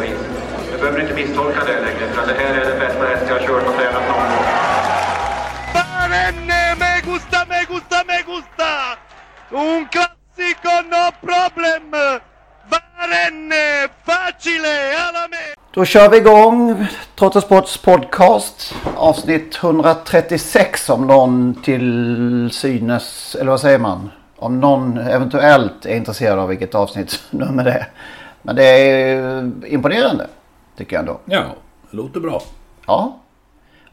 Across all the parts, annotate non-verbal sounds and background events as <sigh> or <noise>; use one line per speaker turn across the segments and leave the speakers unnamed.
vis. Du behöver inte misstolka det längre för det här är den bästa häst jag har kört och tränat någon gång.
Barenne, me gusta, me gusta, me gusta! Un classico, no problem! Barenne, facile, alla me!
Då kör vi igång Trottosports podcast avsnitt 136 om någon till synes, eller vad säger man? Om någon eventuellt är intresserad av vilket avsnittsnummer det är. Men det är imponerande tycker jag ändå.
Ja, det låter bra.
Ja.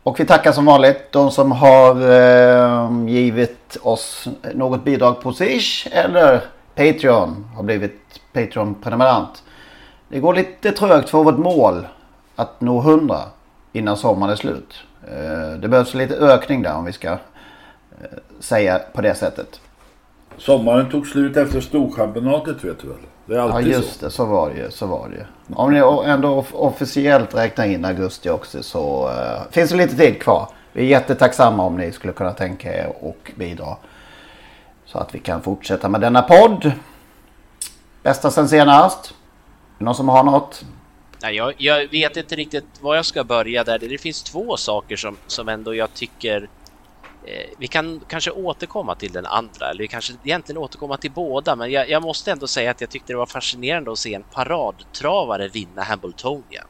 Och vi tackar som vanligt de som har eh, givit oss något bidrag på Swish eller Patreon. Har blivit Patreon-prenumerant. Det går lite trögt för vårt mål att nå 100 innan sommaren är slut. Eh, det behövs lite ökning där om vi ska eh, säga på det sättet.
Sommaren tog slut efter Storchampionatet vet du väl? Det är
Ja
alltid
just
så.
det, så var det ju. Så var det ju. Om ni ändå off- officiellt räknar in augusti också så eh, finns det lite tid kvar. Vi är jättetacksamma om ni skulle kunna tänka er och bidra. Så att vi kan fortsätta med denna podd. Bästa sen senast? Någon som har något?
Nej, jag, jag vet inte riktigt var jag ska börja där. Det finns två saker som, som ändå jag tycker vi kan kanske återkomma till den andra, eller vi kanske egentligen återkomma till båda, men jag, jag måste ändå säga att jag tyckte det var fascinerande att se en paradtravare vinna Hambletonian.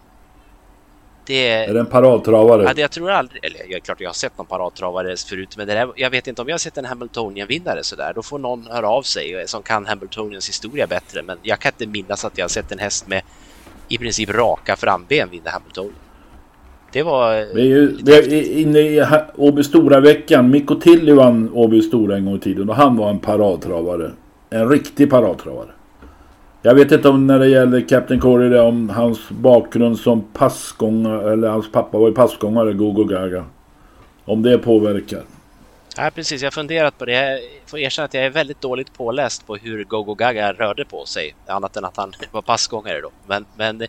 Det,
Är det en paradtravare?
Ja, det jag tror aldrig, eller jag klart jag har sett någon paradtravare förut, men det där, jag vet inte om jag har sett en Hambletonian-vinnare sådär. Då får någon höra av sig eh, som kan Hambletonians historia bättre, men jag kan inte minnas att jag har sett en häst med i princip raka framben vinna Hamiltonian. Det var... eh,
Vi är ju vi är inne i Åby Stora-veckan. Mikko Tilly vann Åby Stora en gång i tiden och han var en paradtravare. En riktig paradtravare. Jag vet inte om när det gäller Captain Corey om hans bakgrund som passgångare eller hans pappa var ju passgångare, Gogo Gaga. Om det påverkar.
Ja, precis. Jag har funderat på det. Jag får erkänna att jag är väldigt dåligt påläst på hur Gogo Gaga rörde på sig. Annat än att han <laughs> var passgångare då. Men, men,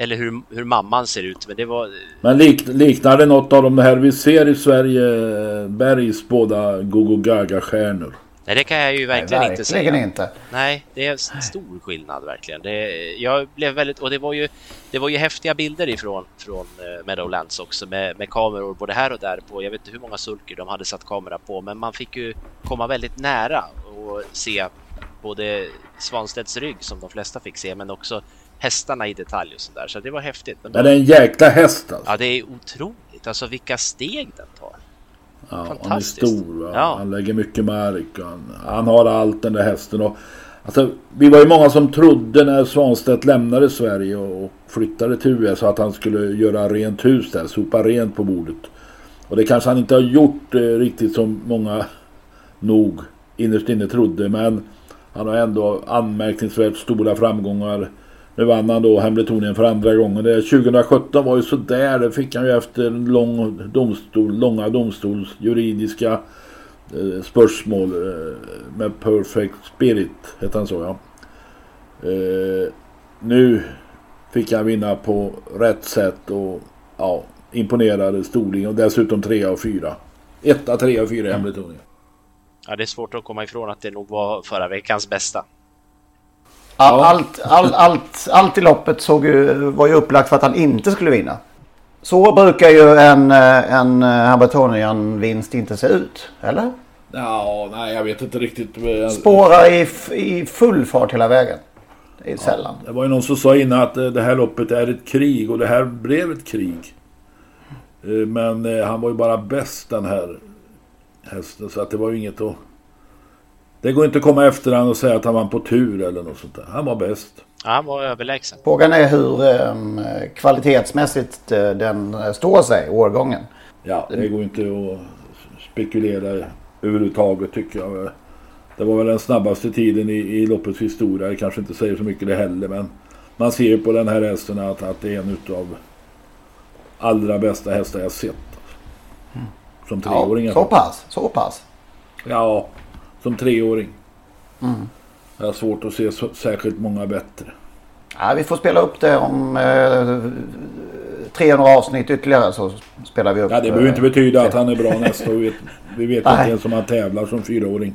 eller hur, hur mamman ser ut. Men det var...
Men lik, liknar det något av de här vi ser i Sverige, Bergs båda Gogo Gaga-stjärnor?
Nej, det kan jag ju verkligen inte säga.
Verkligen inte.
Nej, det är en stor skillnad verkligen. Det, jag blev väldigt, och det var ju, det var ju häftiga bilder ifrån från eh, Meadowlands också med, med kameror både här och där på, jag vet inte hur många sulker de hade satt kamera på, men man fick ju komma väldigt nära och se både Svanstedts rygg som de flesta fick se, men också hästarna i detalj och sådär. Så det var häftigt. Men
Men det är en jäkla häst alltså.
Ja, det är otroligt. Alltså vilka steg den tar.
Ja, han är
Fantastiskt.
stor. Va?
Ja.
Han lägger mycket mark. Han, han har allt den där hästen. Och, alltså, vi var ju många som trodde när Svanstedt lämnade Sverige och, och flyttade till USA att han skulle göra rent hus där. Sopa rent på bordet. Och det kanske han inte har gjort eh, riktigt som många nog innerst inne trodde. Men han har ändå anmärkningsvärt stora framgångar. Nu vann han då Hambletonian för andra gången. Det 2017 var ju sådär. Det fick han ju efter en lång domstol, långa domstols juridiska eh, spörsmål eh, med Perfect Spirit. Hette han så ja. Eh, nu fick han vinna på rätt sätt och ja, imponerade storling och dessutom trea och fyra. Etta, trea och fyra i Hambletonian.
Ja, det är svårt att komma ifrån att det nog var förra veckans bästa.
All, allt, all, allt, allt i loppet såg ju, var ju upplagt för att han inte skulle vinna. Så brukar ju en, eh, en Hamiltonian-vinst inte se ut, eller?
Ja, nej jag vet inte riktigt. men-
Spårar i, i full fart hela vägen. Det är sällan.
Det var ju någon som sa innan att eh, det här loppet är ett krig och det här blev ett krig. Eh, Men eh, han var ju bara bäst den här hästen så att det var ju inget att... Det går inte att komma efter han och säga att han var på tur eller något sånt där. Han var bäst.
Ja, han var överlägsen.
Frågan är hur eh, kvalitetsmässigt eh, den eh, står sig, årgången.
Ja, det går inte att spekulera överhuvudtaget tycker jag. Det var väl den snabbaste tiden i, i loppets historia. Det kanske inte säger så mycket det heller men man ser på den här hästen att, att det är en utav allra bästa hästar jag sett. Som treåring.
Ja, så pass, så pass.
Ja, som treåring.
Mm.
Jag har svårt att se särskilt många bättre.
Ja, vi får spela upp det om eh, 300 avsnitt ytterligare så spelar vi upp.
Ja, det behöver inte
eh,
betyda att han är bra <laughs> nästa år. Vi vet, inte ens om han tävlar som fyraåring.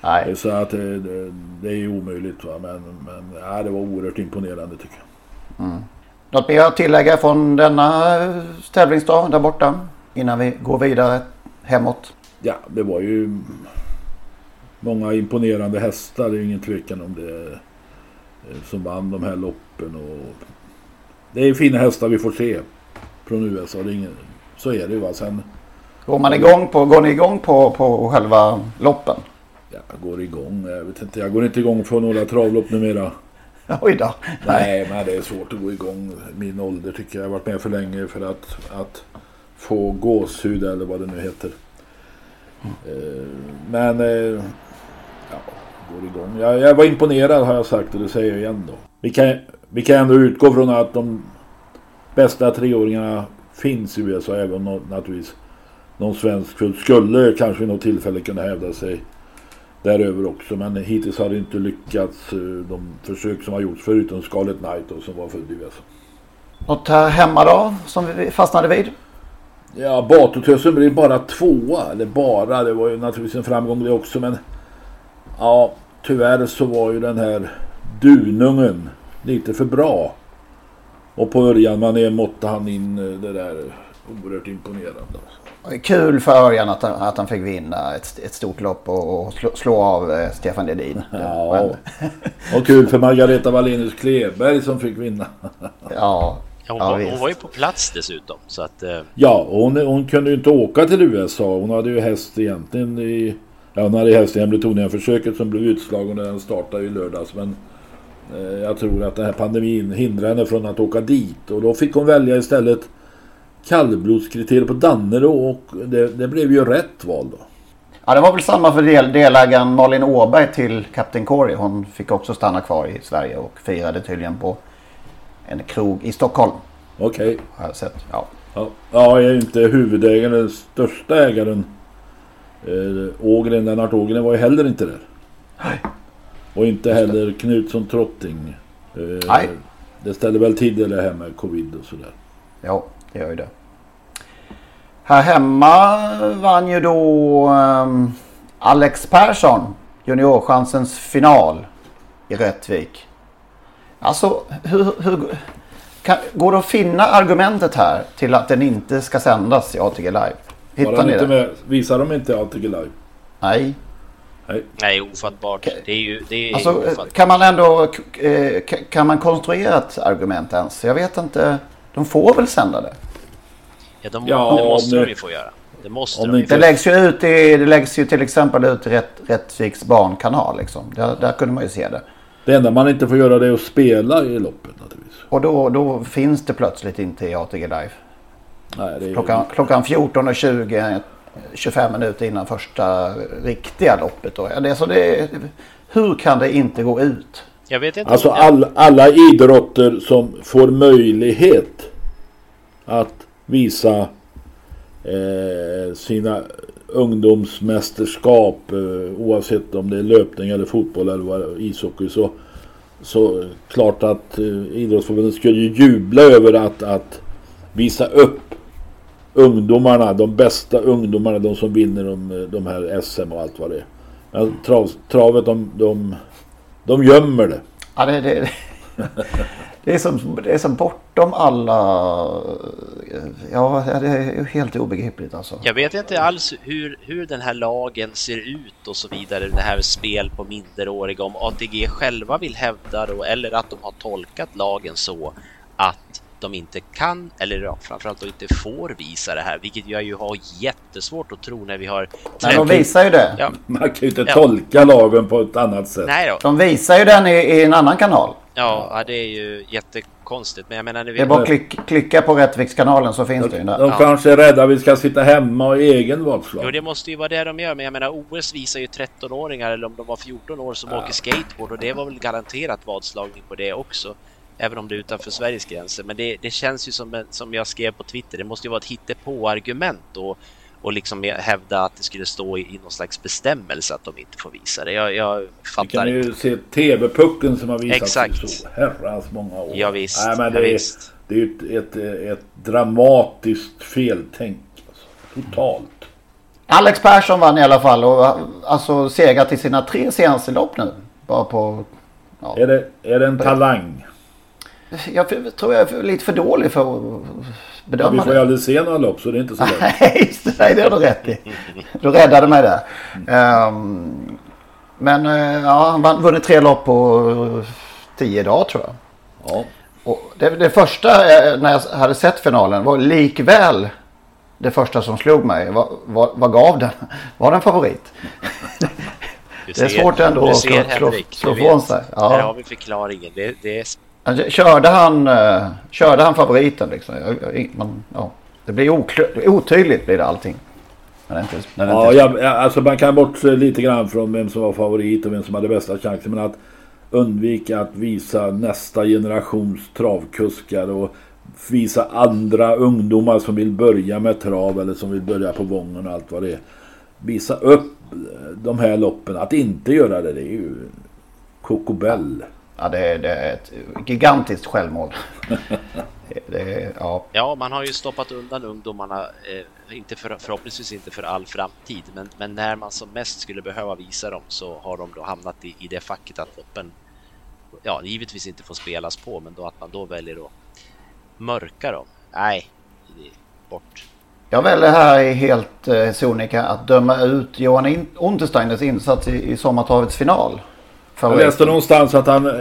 Nej.
Så att eh, det, det är omöjligt. Va? Men, men ja, det var oerhört imponerande tycker jag.
Mm. Något mer att tillägga från denna eh, tävlingsdag där borta? Innan vi går vidare hemåt.
Ja, det var ju många imponerande hästar. Det är ju ingen tvekan om det. eh, Som vann de här loppen. Och det är fina hästar vi får se från USA. Det är ingen, så är det ju. Va? Sen
Går, man igång på, går ni igång på, på själva loppen?
jag går igång. Jag vet inte. Jag går inte igång för några travlopp numera. <laughs>
Oj då.
Nej, men det är svårt att gå igång. Min ålder tycker jag. Jag har varit med för länge för att, att få gåshud eller vad det nu heter. Eh, Men eh, går igång. Jag, jag var imponerad har jag sagt och det säger jag igen då. Vi kan, vi kan ändå utgå från att de bästa treåringarna finns i USA. Även om naturligtvis någon svensk kull skulle kanske vid något tillfälle kunna hävda sig däröver också. Men hittills har det inte lyckats eh, de försök som har gjorts förutom Scarlet Knight då, som var född i USA.
Något här hemma då som vi fastnade vid?
Ja, Batutösen blev bara tvåa. Eller bara, det var ju naturligtvis en framgång det också. Men ja, tyvärr så var ju den här Dunungen lite för bra. Och på Örjan Mané måtte han in eh, det där oerhört imponerande.
Kul för Örjan att, han- att han fick vinna ett, ett stort lopp och, och slå, slå av eh, Stefan Ledin.
Ja, <laughs> och kul för Margareta Wallenius Kleberg som fick vinna. <laughs>
Ja,
Ja, hon,
Ja,
var, hon var ju på plats dessutom. Så att, eh,
Ja, och hon, hon kunde ju inte åka till USA. Hon hade ju häst egentligen i... Hon hade häst i Hembletonien-försöket som blev utslagen när den startade i lördags. Men eh, jag tror att den här pandemin hindrade henne från att åka dit. Och då fick hon välja istället kallblodskriterier på Dannero och det, det blev ju rätt val då.
Ja, det var väl samma för del, delägaren Malin Åberg till Kapten Corey. Hon fick också stanna kvar i Sverige och firade tydligen på en krog i Stockholm.
Okej.
Har jag sett. Ja.
Ja, ja, jag är inte huvudägaren, den största ägaren. Eh, Ågren, Lennart Ågren var ju heller inte där. Och inte heller Knutsson Trotting. Eh,
Nej.
Det ställer väl till det här med covid och sådär.
Ja, det gör ju det. Här hemma vann ju då ehm, Alex Persson juniorchansens final i Rättvik. Alltså, hur, hur, kan, går det att finna argumentet här till att den inte ska sändas i ATG Live? Hittar ni
inte
det?
med? Visar de inte ATG Live?
Nej.
Nej.
nej, ofattbart. Det är ju det är
Alltså,
ofattbart.
kan man ändå eh, ka- kan man konstruera ett argument ens? Jag vet inte. De får väl sända det?
Ja, de,
Ja,
det måste
om
de
det-
ju få göra. Det måste de
det inte-.
Det läggs ju ut i, det läggs ju till exempel ut i Rätt, Rättviks barnkanal liksom. Där, där kunde man ju se det.
Det enda man inte får göra det är att spela i loppet naturligtvis.
Och då, då finns det plötsligt inte i ATG Live.
Nej, det är
Klockan, klockan 14.20, 25 minuter innan första riktiga loppet. Då. Ja, Det, är så det, hur kan det inte gå ut?
Jag vet inte.
Alltså all, alla idrotter som får möjlighet att visa eh, sina ungdomsmästerskap eh, oavsett om det är löpning eller fotboll eller vad, ishockey så, så klart att eh, idrottsförbundet skulle ju jubla över att, att visa upp ungdomarna, de bästa ungdomarna, de som vinner de, de här SM och allt vad det är. Men trav, travet, de, de, de gömmer det.
Ja, det, det, Det <laughs> är, som, det är som bortom alla... Ja, det är helt obegripligt alltså.
Jag vet inte alls hur, hur den här lagen ser ut och så vidare. Det här spel på minderåriga. Om ATG själva vill hävda då, eller att de har tolkat lagen så att de inte kan, eller ja, framförallt inte får visa det här, vilket jag ju har jättesvårt att tro när vi har...
Men de visar ju det.
Ja.
Man kan ju inte
Ja.
tolka lagen på ett annat sätt.
Nej då.
De visar ju den i, i en annan kanal.
Ja, ja, det är ju jättekonstigt. Men jag menar, när vi...
Det är bara att klick, klicka på Rättvikskanalen så finns det ju där.
De kanske är rädda vi ska sitta hemma och egen vadslag.
Jo, det måste ju vara det de gör. Men jag menar, OS visar ju 13-åringar, eller om de var 14 år, som åker skateboard. Och det var väl garanterat vadslagning på det också. Även om det är utanför Sveriges gränser. Men det, det känns ju som, som jag skrev på Twitter, det måste ju vara ett hittepå-argument. Och, och liksom hävda att det skulle stå i, i någon slags bestämmelse att de inte får visa det. Jag, jag
Vi
fattar
kan ju
inte.
se TV-pucken som har visat
Exakt.
så herrans många år.
Ja, visst.
Nej, men
Ja,
det, är,
visst.
det är ju ett, ett, ett dramatiskt feltänk. Alltså. Totalt.
Alex Persson vann i alla fall och alltså segrat i sina tre senaste lopp nu. Bara på... Ja.
Är, det, är det en talang?
Jag tror jag är lite för dålig för att
Ja, vi
bedöma
får ju
det.
aldrig se några lopp så det är inte så <laughs> lätt.
Nej, det. Nej, det har du rätt i. Du räddade mig där. Ehm, men eh, ja, han vann- vunnit tre lopp på tio dagar tror jag.
Ja.
Och det, det första eh, när jag hade sett finalen var likväl det första som slog mig. Vad, vad, vad gav den? Var den favorit?
Du
det är
ser-
svårt ändå att
ser,
slå, slå,
Henrik,
slå ifrån
vet.
sig.
Här har
Ja.
vi förklaringen. Det, det är
Alltså, Körde han, eh, körde han favoriten liksom? Man, ja. Det blir otydligt blir det allting. Inte,
Ja, jag- alltså man kan bortse lite grann från vem som var favorit och vem som hade bästa chansen. Men att undvika att visa nästa generations travkuskar och visa andra ungdomar som vill börja med trav eller som vill börja på Vången och allt vad det är. Visa upp de här loppen. Att inte göra det, det är ju kokobell.
Ja, det är, det är ett gigantiskt självmål. <laughs> det, ja.
Ja, man har ju stoppat undan ungdomarna, eh, inte för, förhoppningsvis inte för all framtid, men, men när man som mest skulle behöva visa dem så har de då hamnat i, i det facket att loppen, ja, givetvis inte får spelas på, men då att man då väljer att mörka dem. Nej, det är bort.
Jag väljer här i helt eh, sonika att döma ut Johan In- Untersteiners insats i, i sommartravets final.
Jag läste någonstans att han eh,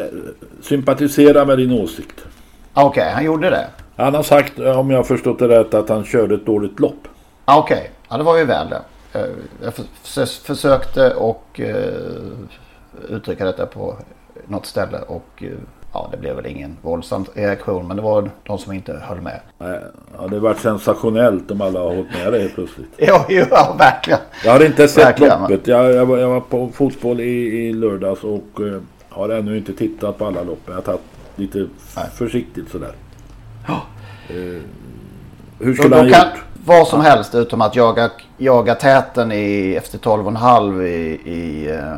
sympatiserar med din åsikt.
Ah, Okej, han gjorde det.
Han har sagt, eh, om jag har förstått det rätt, att han körde ett dåligt lopp.
Ah, Okej, ja, det var ju väl det. Eh, Jag för, förs- försökte och uh, uttrycka detta på något ställe och eh, ja, det blev väl ingen våldsam reaktion. Men det var de som inte höll med.
Nej, Ja, det varit sensationellt om alla har hållit med det helt plötsligt. <laughs>
Jo ja, verkligen.
Jag har inte sett
Verkligen.
loppet. Jag, jag, var, jag var på fotboll i, i lördags och eh, har ännu inte tittat på alla lopp. Jag har tagit lite försiktigt sådär. Eh, hur skulle han
kan
gjort?
vad som helst utom att jaga, jaga täten i, efter 12,5 i, i eh,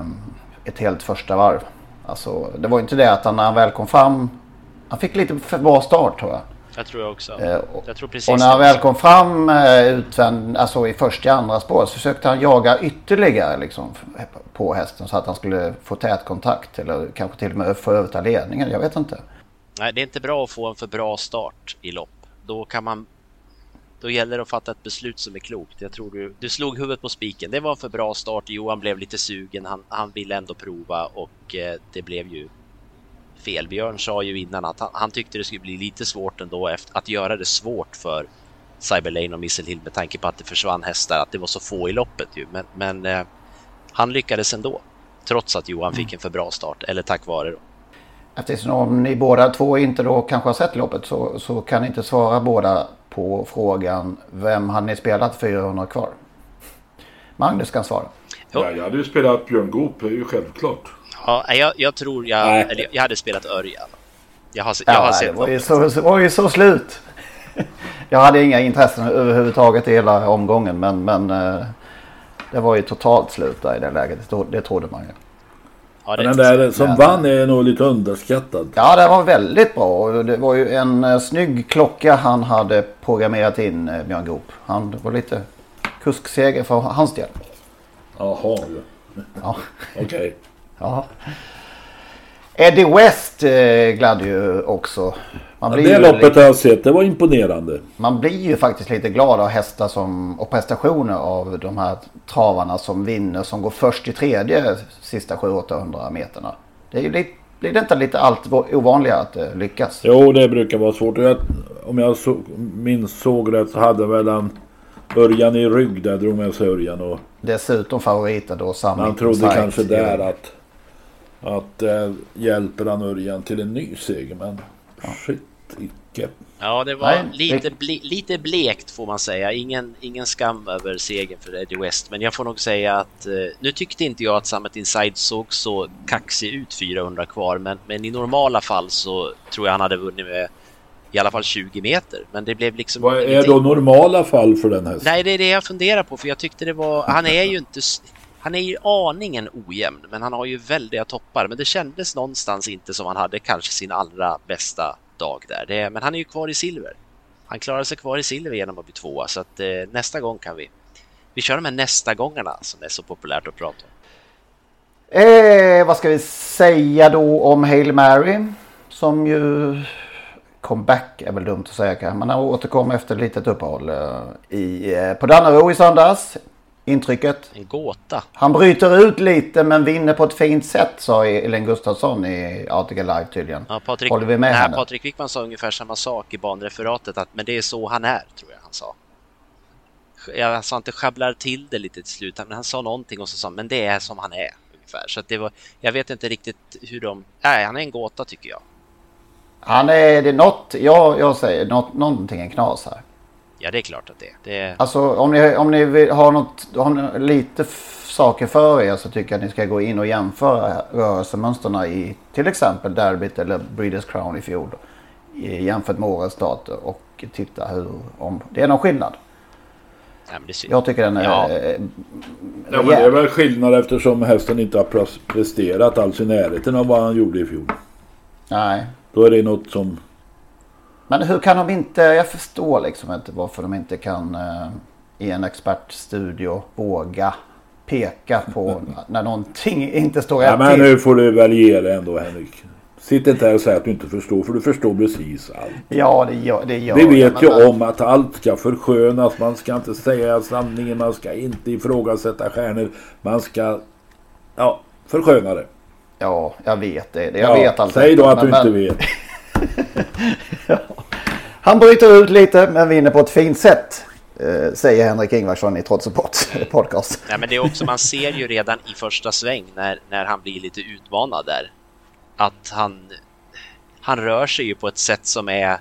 ett helt första varv. Alltså, det var inte det att han när han väl kom fram. Han fick lite för bra start tror jag.
Jag tror jag också.
Eh, och-
jag tror precis
Och när han väl kom fram eh, utvänd, alltså i första andra spår så försökte han jaga ytterligare liksom, på hästen så att han skulle få tät kontakt eller kanske till och med få överta ledningen. Jag vet inte.
Nej, det är inte bra att få en för bra start i lopp. Då kan man... Då gäller det att fatta ett beslut som är klokt. Jag tror du, du slog huvudet på spiken. Det var en för bra start. Johan blev lite sugen. Han, han ville ändå prova och eh, det blev ju fel. Björn sa ju innan att han, han tyckte det skulle bli lite svårt ändå efter, att göra det svårt för Cyberlane och Missile Hill med tanke på att det försvann hästar, att det var så få i loppet ju. Men, men eh, han lyckades ändå. Trots att Johan fick en för bra start, eller tack vare då.
Eftersom ni båda två inte då kanske har sett loppet så, så kan ni inte svara båda på frågan vem har ni spelat 400 kvar? Magnus kan svara.
Ja, jag hade ju spelat Björn Goop, det är ju självklart.
Ja, jag, jag tror jag, eller jag hade spelat Örjan. Jag har, jag
Ja,
har sett
det var ju, så, det var ju så slut. <laughs> Jag hade inga intressen överhuvudtaget i hela omgången men, men eh, det var ju totalt slut där i det läget. Det trodde man ju.
Ja, det
Men den där som vann är nog lite underskattad.
Ja, det var väldigt bra. Och Det var ju en eh, snygg klocka han hade programmerat in, eh, Björn Goop. Han det var lite kuskseger för hans del.
Jaha,
Ja.
okej.
Ja. Eddie West eh, gladde ju också.
Man blir ja, det loppet har jag sett, det var imponerande.
Man blir ju faktiskt lite glad av hästar som, och prestationer av de här travarna som vinner, som går först i tredje sista 700-800 meterna. Det är ju lite, blir det inte lite allt ovanligare att det lyckas?
Jo, det brukar vara svårt. Jag, om jag så, minns såg rätt så hade väl han Örjan i rygg där, drog med sig Örjan. Och
Dessutom favoriten då,
Man trodde kanske där att, att äh, hjälper han Örjan till en ny seger, men ja. shit icke.
Ja, det var Nej, lite, ble, lite blekt får man säga. Ingen, ingen skam över segern för Eddie West, men jag får nog säga att eh, nu tyckte inte jag att Summit Inside såg så kaxig ut 400 kvar, men, men i normala fall så tror jag han hade vunnit med i alla fall 20 meter. Men det blev liksom...
Vad är då normala fall för den hästen?
Nej, det är det jag funderar på, för jag tyckte det var... Han är ju inte... Han är ju aningen ojämn, men han har ju väldiga toppar. Men det kändes någonstans inte som han hade kanske sin allra bästa dag där. Det, men han är ju kvar i silver. Han klarar sig kvar i silver genom att bli tvåa, så att eh, nästa gång kan vi... Vi kör de här nästa gångarna som är så populärt att prata om.
Eh, vad ska vi säga då om Hail Mary? Som ju comeback är väl dumt att säga kanske. Men återkom efter ett litet uppehåll eh, i, eh, på Dannero i söndags. Intrycket?
En gåta.
Han bryter ut lite men vinner på ett fint sätt sa Elin Gustafsson i Article Live tydligen.
Ja, Patrik, Håller vi med nej, henne? Patrik Wickman sa ungefär samma sak i banreferatet att men det är så han är tror jag han sa. Jag sa inte sjabblar till det lite till slut men han sa någonting och så sa men det är som han är ungefär. Så det var, jag vet inte riktigt hur de, nej han är en gåta tycker jag.
Han är, det är något, jag, jag säger något, någonting är knas här.
Ja, det är klart att det, det är.
Alltså om ni, om ni vill ha något, har lite saker för er så tycker jag att ni ska gå in och jämföra rörelsemönsterna i till exempel Derbyt eller Breeders Crown i fjol. Jämfört med årets start och titta hur, om det är någon skillnad.
Ja,
jag tycker den är... Ja. Äh,
ja, men det är väl skillnad eftersom hästen inte har presterat alls i närheten av vad han gjorde i fjol.
Nej,
då är det något som...
Men hur kan de inte, jag förstår liksom inte varför de inte kan eh, i en expertstudio våga peka på <laughs> när någonting inte står rätt
ja, men nu får du väl ge det ändå Henrik. Sitt inte här och säg att du inte förstår för du förstår precis allt.
Ja det gör, det gör
Vi vet ju om att allt ska förskönas. Man ska inte säga sanningen. Man ska inte ifrågasätta stjärnor. Man ska ja, försköna det.
Ja, jag vet det. Jag ja, vet allt
Säg då att men, du inte vet. <laughs> <laughs>
Han bryter ut lite men vinner på ett fint sätt. Eh, säger Henrik Ingvarsson i Trots Support <laughs> podcast.
Nej, men det är också, man ser ju redan i första sväng när, när han blir lite utmanad där. Att han, han rör sig ju på ett sätt som är...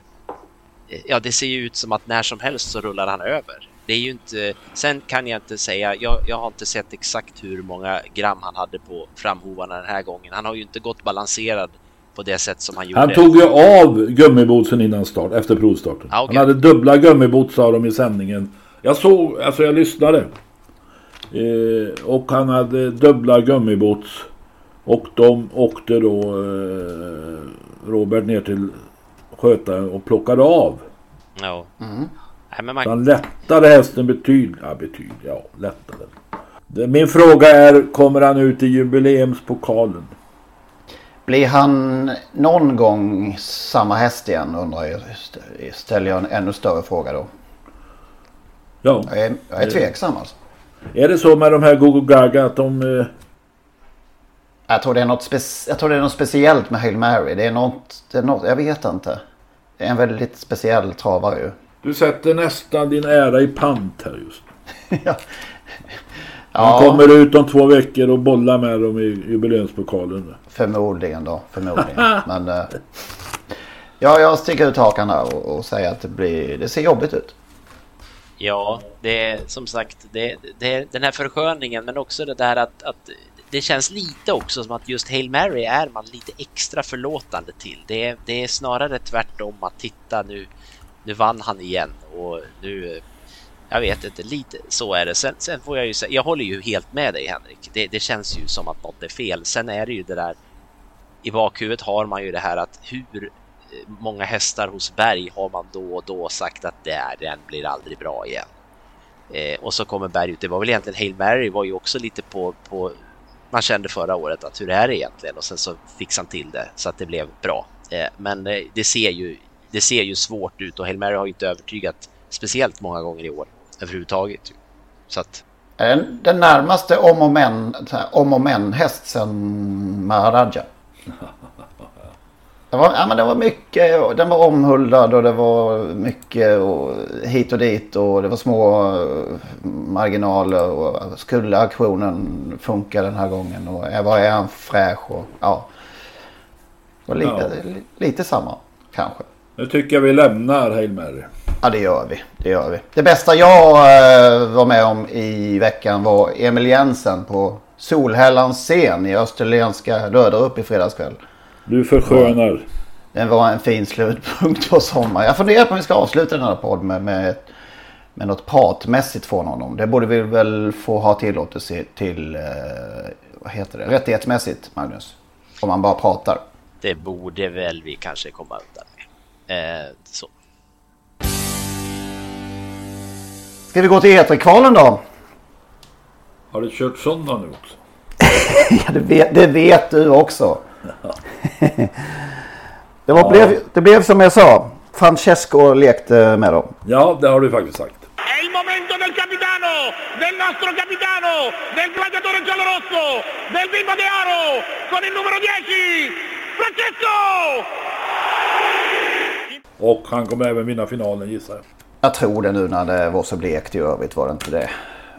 Ja, det ser ju ut som att när som helst så rullar han över. Det är ju inte, sen kan jag inte säga, jag, jag har inte sett exakt hur många gram han hade på framhovarna den här gången. Han har ju inte gått balanserad på det sätt som han gjorde.
Han tog ju av gummibootsen innan start, efter provstarten. Ah, okay. Han hade dubbla gummiboots sa de i sändningen. Jag såg, alltså jag lyssnade. Eh, och han hade dubbla gummiboots. Och de åkte då eh, Robert ner till skötaren och plockade av.
Ja. Mm.
Nej, man... Han lättade hästen betydligt. Ja, betydligt. Ja, lättade. Min fråga är, kommer han ut i jubileumspokalen?
Blir han någon gång samma häst igen undrar jag. Ställer jag en ännu större fråga då.
Ja.
Jag är, jag är tveksam alltså.
Är det så med de här Gogo Gaga att de... Eh...
Jag, tror det är något jag tror det är något speciellt med Hail Mary. Det är något, det är något, jag vet inte. Det är en väldigt speciell travare ju.
Du sätter nästan din ära i pant här just <laughs>
ja.
Han ja. kommer ut om två veckor och bollar med dem i jubileumspokalen.
Förmodligen då. Förmodligen. <laughs> Men uh, ja, jag sticker ut hakan här och, och säger att det, blir, det ser jobbigt ut.
Ja, det är som sagt det, det är den här försköningen men också det där att, att det känns lite också som att just Hail Mary är man lite extra förlåtande till. Det det är snarare tvärtom att titta nu nu vann han igen och nu jag vet inte, lite så är det. Sen, sen får jag ju säga, jag håller ju helt med dig Henrik. Det, det, känns ju som att något är fel. Sen är det ju det där i bakhuvudet har man ju det här att hur eh, många hästar hos Berg har man då och då sagt att det är, den blir aldrig bra igen. Eh, och så kommer Berg ut. Det var väl egentligen Hail Mary var ju också lite på, på man kände förra året att hur är det egentligen och sen så fixade han till det så att det blev bra. Eh, men eh, det ser ju det ser ju svårt ut och Hail Mary har ju inte övertygat speciellt många gånger i år överhuvudtaget. Så att...
Den, den närmaste om och men, om och men häst sen Maharaja. Det var, ja, men det var mycket, den var omhuldad och det var mycket och hit och dit och det var små marginaler och skulle aktionen funka den här gången och var är han fräsch och ja. Och lite, ja. lite samma kanske.
Nu tycker jag vi lämnar Hail Mary.
Ja det gör vi. Det gör vi. Det bästa jag eh, var med om i veckan var Emil Jensen på Solhällans scen i Österlenska Röderup i fredagskväll.
Du förskönar.
Det var en fin slutpunkt på sommaren. Jag funderar på om vi ska avsluta den här podden med, med, med något pratmässigt från honom. Det borde vi väl få ha tillåtelse till, eh, vad heter det, rättighetsmässigt Magnus. Om man bara pratar.
Det borde väl vi kanske komma undan. Eh, så.
Ska vi gå till E3-kvalen då?
Har du kört sådana nu också? <laughs>
ja, det vet, det vet du också. <laughs> det, var, ja. blev, det blev som jag sa. Francesco lekte med dem.
Ja, det har du faktiskt sagt.
il momento del capitano, del nostro capitano, del gladiatore giallorosso, del bimbo de oro, con il numero 10, Francesco!
Och han kommer även vinna finalen gissar jag.
Jag tror det nu när det var så blekt i övrigt var det inte det.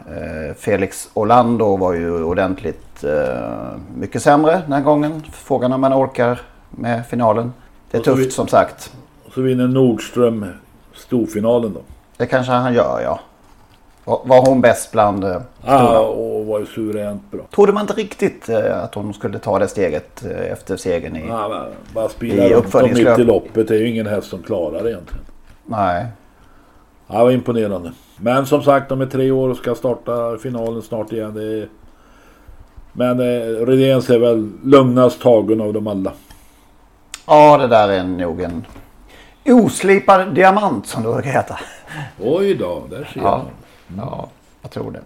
Eh, Felix Orlando var ju ordentligt eh, mycket sämre den här gången. Frågan om man orkar med finalen. Det är tufft vi, som sagt.
Och så vinner Nordström storfinalen då.
Det kanske han gör ja. Var hon bäst bland eh,
Ja, och var ju suveränt bra.
Trodde man inte riktigt eh, att hon skulle ta det steget eh, efter segern i
men, Bara spela runt mitt i loppet. Det är ju ingen häst som klarar det egentligen.
Nej.
Ja, det var imponerande. Men som sagt, de är tre år och ska starta finalen snart igen. Är... Men eh, Redéns är väl lugnast tagen av dem alla.
Ja, det där är nog en oslipad diamant som det brukar heta.
Oj då, där ser
ja. Mm. Ja, jag tror det.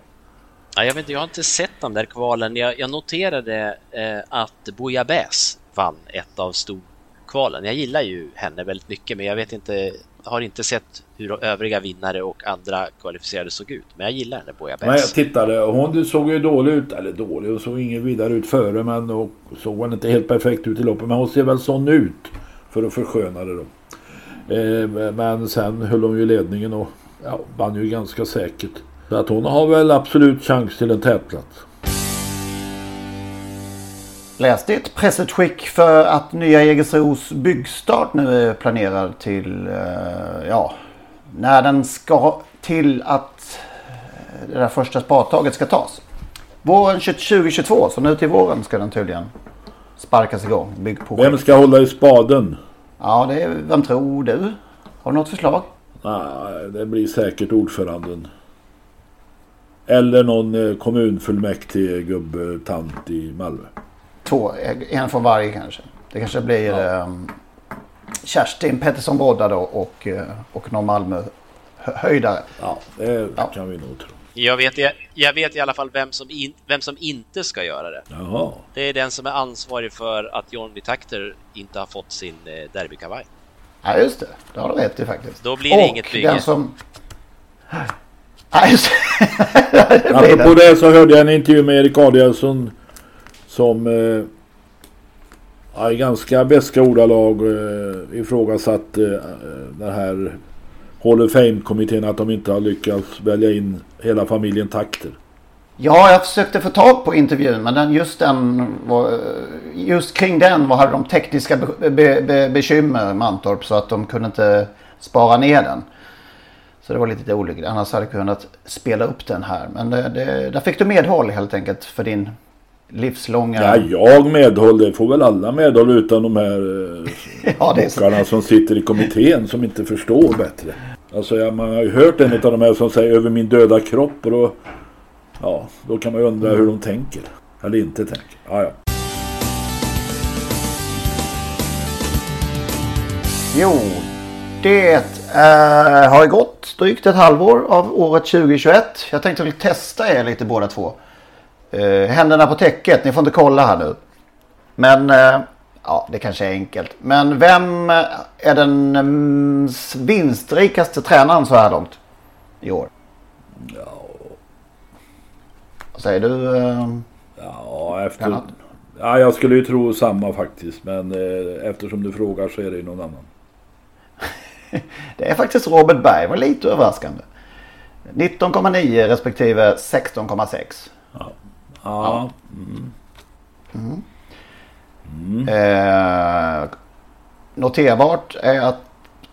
Ja, jag, vet, jag har inte sett de där kvalen. Jag, jag noterade eh, att Bouillabaisse vann ett av storkvalen. Jag gillar ju henne väldigt mycket, men jag vet inte har inte sett hur övriga vinnare och andra kvalificerade såg ut. Men jag gillar henne
Bouillabaisse. Jag tittade. Hon såg ju dålig ut. Eller dålig, hon såg inget vidare ut före. Men och såg väl inte helt perfekt ut i loppet. Men hon ser väl sån ut. För att försköna det då. Eh, men sen höll hon ju ledningen och ja, vann ju ganska säkert. Så att hon har väl absolut chans till en tätplats
läste ett pressutskick för att nya Jägersros byggstart nu är planerad till, eh, ja, när den ska till att det där första spadtaget ska tas. Våren 2022, så nu till våren ska den tydligen sparkas igång.
Byggprojekt. Vem ska hålla i spaden?
Ja, det är, vem tror du? Har du något förslag?
Nej, det blir säkert ordföranden. Eller någon eh, kommunfullmäktige gubbtant i Malmö.
Två, en från varje kanske. Det kanske blir ja. um, Kerstin Pettersson Brodda då och, uh, och någon Malmö höjdare.
Ja, det ja. kan vi nog tro.
Jag vet, jag vet i alla fall vem som, in, vem som inte ska göra det.
Jaha.
Det är den som är ansvarig för att Johnny Takter inte har fått sin eh, derbykavaj.
Ja, just det. Det har du rätt i faktiskt.
Då blir det och inget bygge. Den som... <laughs>
Apropå det så hörde jag en intervju med Erik Adielsson som eh, i ganska beska ordalag eh, ifrågasatt eh, den här Hall of Fame-kommittén att de inte har lyckats välja in hela familjen Takter.
Ja, jag försökte få tag på intervjun men den, just, den var, just kring den var, hade de tekniska be, be, be, bekymmer Mantorp så att de kunde inte spara ner den. Så det var lite olyckligt. Annars hade jag kunnat spela upp den här. Men det, det, där fick du medhåll helt enkelt för din livslånga...
Ja, jag medhåll. Det får väl alla medhåll utan de här <laughs> eh, ja, så... som sitter i kommittén som inte förstår bättre. Alltså ja, man har ju hört en av de här som säger över min döda kropp och då, ja, då kan man ju undra hur de tänker. Eller inte tänker. Ja, ja.
Jo, det äh, har gått drygt ett halvår av året 2021. Jag tänkte väl testa er lite båda två. Eh, händerna på täcket. Ni får inte kolla här nu. Men eh, ja, det kanske är enkelt. Men vem är den mm, vinstrikaste tränaren så här långt i år?
Ja,
Vad säger du? Eh,
ja efter... Ja, jag skulle ju tro samma faktiskt. Men eh, eftersom du frågar så är det ju någon annan. <laughs>
Det är faktiskt Robert Berg. var lite överraskande. 19,9 respektive 16,6.
Ja,
Eh, noterbart är att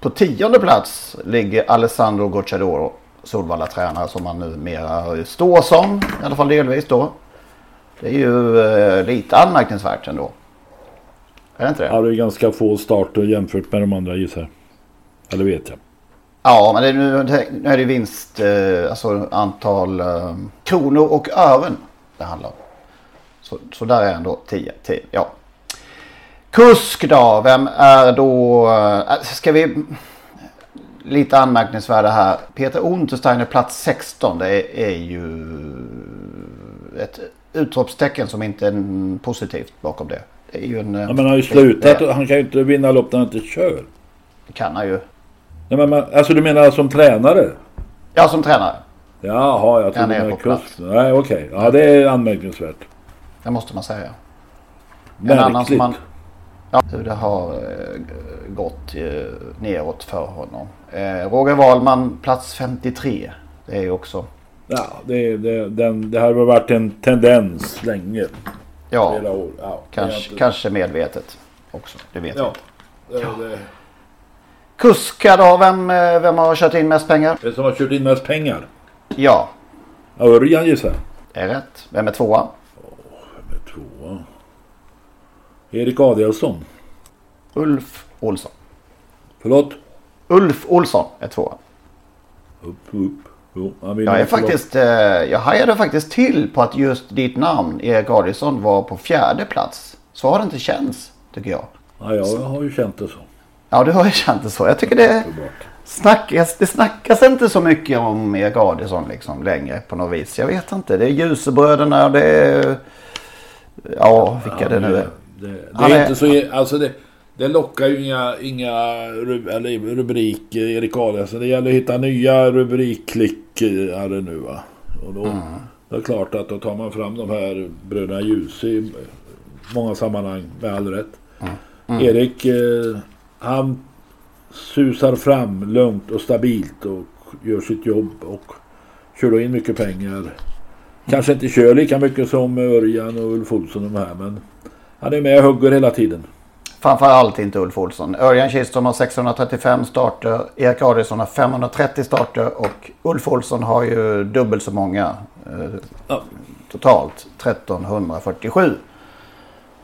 på tionde plats ligger Alessandro Gocciadoro. Solvalla tränare som han numera står som. I alla fall delvis då. Det är ju eh, lite anmärkningsvärt ändå. Är det inte det?
ja, det är ganska få starter jämfört med de andra gissar jag. Eller vet jag.
Ja, men det, är nu, nu är det vinst, eh, alltså antal eh, kronor och ören det handlar om. Så, så där är ändå 10, 10, ja. Kusk då, vem är då, eh, ska vi, lite anmärkningsvärda här. Peter Untersteiner plats 16, det är, är ju ett utropstecken som inte är positivt bakom det. Det är ju en...
Ja, men han har ju slutat. Han kan ju inte vinna lopp när han inte kör.
Det kan han ju.
Nej, men, man- alltså du menar som tränare?
Ja, som tränare.
Jaha, jag trodde
på
kusk.
plats.
Nej, okej. Ja, det är anmärkningsvärt.
Det måste man säga. En
Märkligt.
annan som man... Ja, hur det har eh, gått eh, neråt för honom. Eh, Roger Wahlman plats 53. Det är ju också...
Ja, det, det, den, det här har varit en tendens länge.
Ja.
Ja, det
kanske,
inte-
kanske medvetet också. Det vet jag
Ja.
inte.
Det, det,
Kuska då? Vem, eh, vem har kört in mest pengar?
det som har kört in mest pengar.
Ja,
Ja, Örjan gissar jag.
det är rätt. Vem är tvåa?
Med tvåa. Erik Adielsson.
Ulf Olsson.
Förlåt?
Ulf Olsson är tvåa.
Upp, upp. Jo, vill
Jag är faktiskt... Eh, jag hajade faktiskt till på att just ditt namn, Erik Adielsson, var på fjärde plats. Så har det inte känts, tycker jag.
Ja, jag har ju känt det så.
Ja, du har ju känt det så. Jag tycker det snackas, det snackas inte så mycket om Erik Adielsson liksom längre på något vis. Jag vet inte. Det är Ljusebröderna och det är... Ja, vilka det nu är.
Det, det är
är-
inte så... Alltså det, det lockar ju inga, inga rub, eller rubriker, Erik Adielsson. Det gäller att hitta nya rubrikklickare nu va. Och då,
Mm.
det är klart att då tar man fram de här bröderna Ljus i många sammanhang med all rätt.
Mm.
Erik, eh, han susar fram lugnt och stabilt och gör sitt jobb och kör då in mycket pengar. Kanske inte kör lika mycket som Örjan och Ulf Olsson och de här men han är med och hugger hela tiden.
Framförallt inte Ulf Olsson. Örjan Kihlström har 635 starter. Erik Adielsson har 530 starter. Och Ulf Olsson har ju dubbelt så många. Eh, Totalt 1347.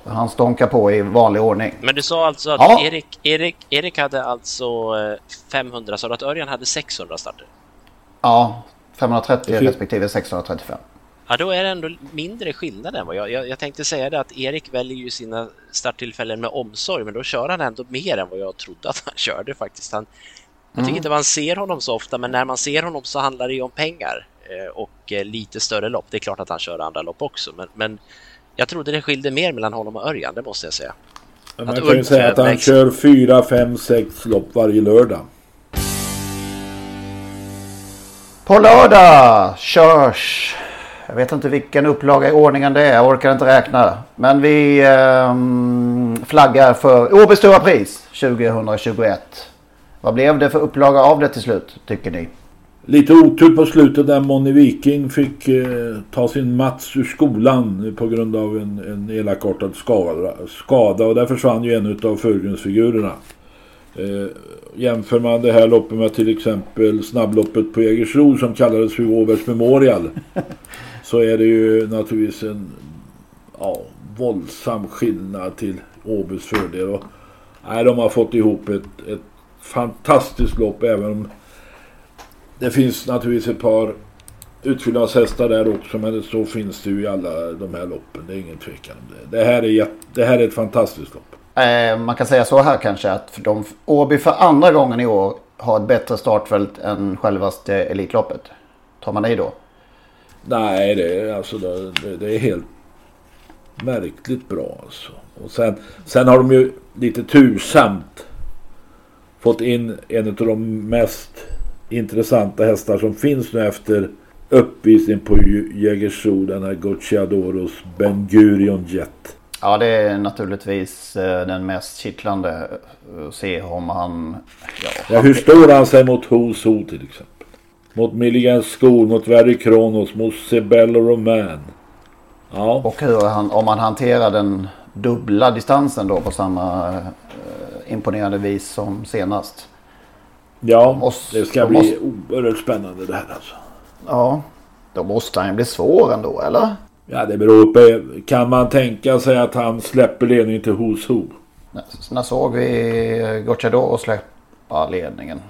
Han stånkar på i vanlig ordning.
Men du sa alltså att
Ja.
Erik, Erik, Erik hade alltså eh, 500, sa du att Örjan hade 600 starter?
Ja, 530
Okej.
respektive 635.
Ja, då är det ändå mindre skillnad än vad jag, jag... Jag tänkte säga det att Erik väljer ju sina starttillfällen med omsorg, men då kör han ändå mer än vad jag trodde att han <laughs> körde faktiskt. Han, jag tycker
Mm.
inte man ser honom så ofta, men när man ser honom så handlar det ju om pengar eh, och eh, lite större lopp. Det är klart att han kör andra lopp också, men, men jag trodde det skilde mer mellan honom och Örjan, det måste jag säga.
Men
Att
man kan ju säga att han
lägst.
kör 4, 5, 6 lopp varje lördag.
På lördag körs, jag vet inte vilken upplaga i ordningen det är, jag orkar inte räkna. Men vi ehm, flaggar för Åby Stora Pris 2021. Vad blev det för upplaga av det till slut, tycker ni?
Lite otur på slutet när Moni Viking fick eh, ta sin Mats ur skolan på grund av en, en elakartad skada, skada och där försvann ju en av förgrundsfigurerna. Eh, jämför man det här loppet med till exempel snabbloppet på Jägersro som kallades för Åbergs Memorial <laughs> så är det ju naturligtvis en ja, våldsam skillnad till Åbys fördel. Och, nej, de har fått ihop ett, ett fantastiskt lopp även om det finns naturligtvis ett par utfyllnadshästar där också men så finns det ju i alla de här loppen. Det är ingen tvekan om det. Det här är, det här är ett fantastiskt lopp.
Eh, man kan säga så här kanske att för de, Åby för andra gången i år har ett bättre startfält än självaste Elitloppet. Tar man det då?
Nej, det är, alltså, det, det är helt märkligt bra alltså. Och sen, sen har de ju lite tursamt fått in en av de mest intressanta hästar som finns nu efter uppvisning på Jägersro. Den här Gocciadoros Ben Gurion Jet.
Ja, det är naturligtvis eh, den mest kittlande att se om han...
Ja, ja hur står han sig mot Who's Who till exempel? Mot Milligan School, mot Very Kronos, mot Sibello Roman.
Ja. Och hur han, om han hanterar den dubbla distansen då på samma eh, imponerande vis som senast.
Ja, måste, det ska bli måste... oerhört spännande det här alltså.
Ja, då måste han ju bli svår ändå, eller?
Ja, det beror på. Kan man tänka sig att han släpper ledningen till Who's Who?
När såg vi Gocciadoro släppa ledningen?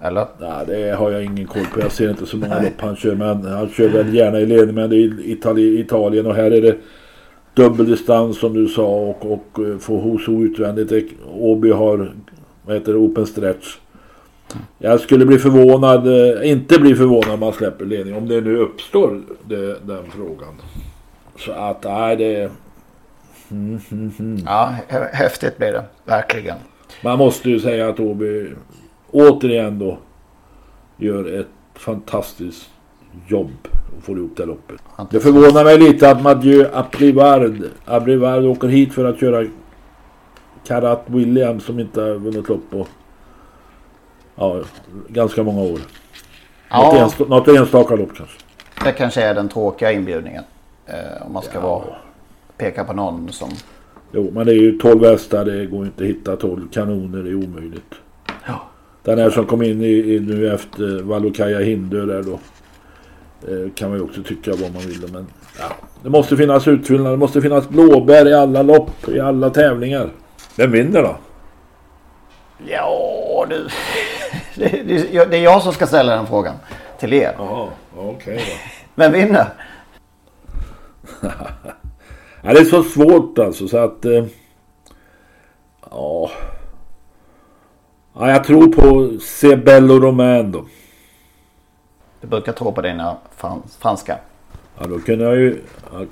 Eller?
Nej, det har jag ingen koll på. Jag ser inte så många lopp han kör. Men han kör väl gärna i ledning. Men det är Itali Italien och här är det dubbeldistans som du sa och, och eh, få Hoso utvändigt. Åby har vad heter det, open stretch. Jag skulle bli förvånad, eh, inte bli förvånad om man släpper ledning. Om det nu uppstår det, den frågan. Så att nej det...
Mm, mm, mm. Ja, häftigt blir det. Verkligen.
Man måste ju säga att Åby återigen då gör ett fantastiskt jobb och får ihop det loppet. Det förvånar mig lite att Mathieu Abrivard, Abrivard åker hit för att köra Karat Williams som inte har vunnit lopp på ja, ganska många år. Ja. Något, enstaka, något enstaka lopp kanske.
Det kanske är den tråkiga inbjudningen. Eh, om man ska ja. vara, peka på någon som...
Jo, men det är ju 12 hästar. Det går inte att hitta 12 kanoner. Det är omöjligt. Ja. Den här som kom in i, i nu efter Valukaja Hindö där då. Eh, kan man ju också tycka vad man vill. Men ja, det måste finnas utfyllnad. Det måste finnas blåbär i alla lopp. I alla tävlingar. Vem vinner då?
Ja du. <laughs> Det, det, det är jag som ska ställa den frågan. Till er.
Jaha, okej okay.
Vem vinner? <laughs>
ja, det är så svårt alltså så att... Eh, ja... Ja, jag tror på Cebello Romain då.
Du brukar tro på dina franska.
Ja, då kunde jag ju...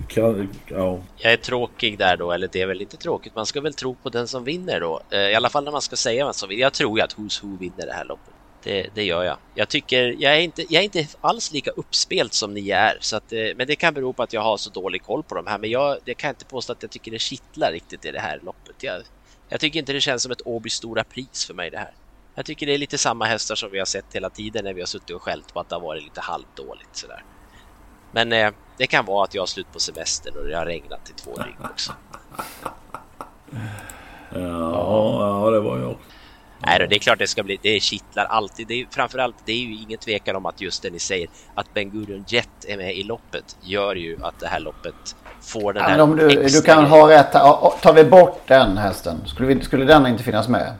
Kan, ja.
Jag är tråkig där då, eller det är väl inte tråkigt. Man ska väl tro på den som vinner då. Eh, I alla fall när man ska säga vem som vinner. Jag tror ju att Who's Who vinner det här loppet. Det, det, gör jag. Jag tycker, jag är, inte, jag är inte alls lika uppspelt som ni är, så att, eh, men det kan bero på att jag har så dålig koll på de här. Men jag, jag kan inte påstå att jag tycker det kittlar riktigt i det här loppet. Jag, jag tycker inte det känns som ett Åby stora pris för mig det här. Jag tycker det är lite samma hästar som vi har sett hela tiden när vi har suttit och skällt på att det har varit lite halvdåligt sådär. Men eh, det kan vara att jag har slut på semestern och det har regnat i två dygn också.
Ja, ja, det var jag också.
Nej, det är klart det ska bli. Det kittlar alltid. Det är, framförallt, det är ju ingen tvekan om att just det ni säger att Ben Gurion Jet är med i loppet gör ju att det här loppet får den ja, här.
Om du, du kan ha rätt. Tar vi bort den hästen, skulle, vi, skulle den inte finnas med?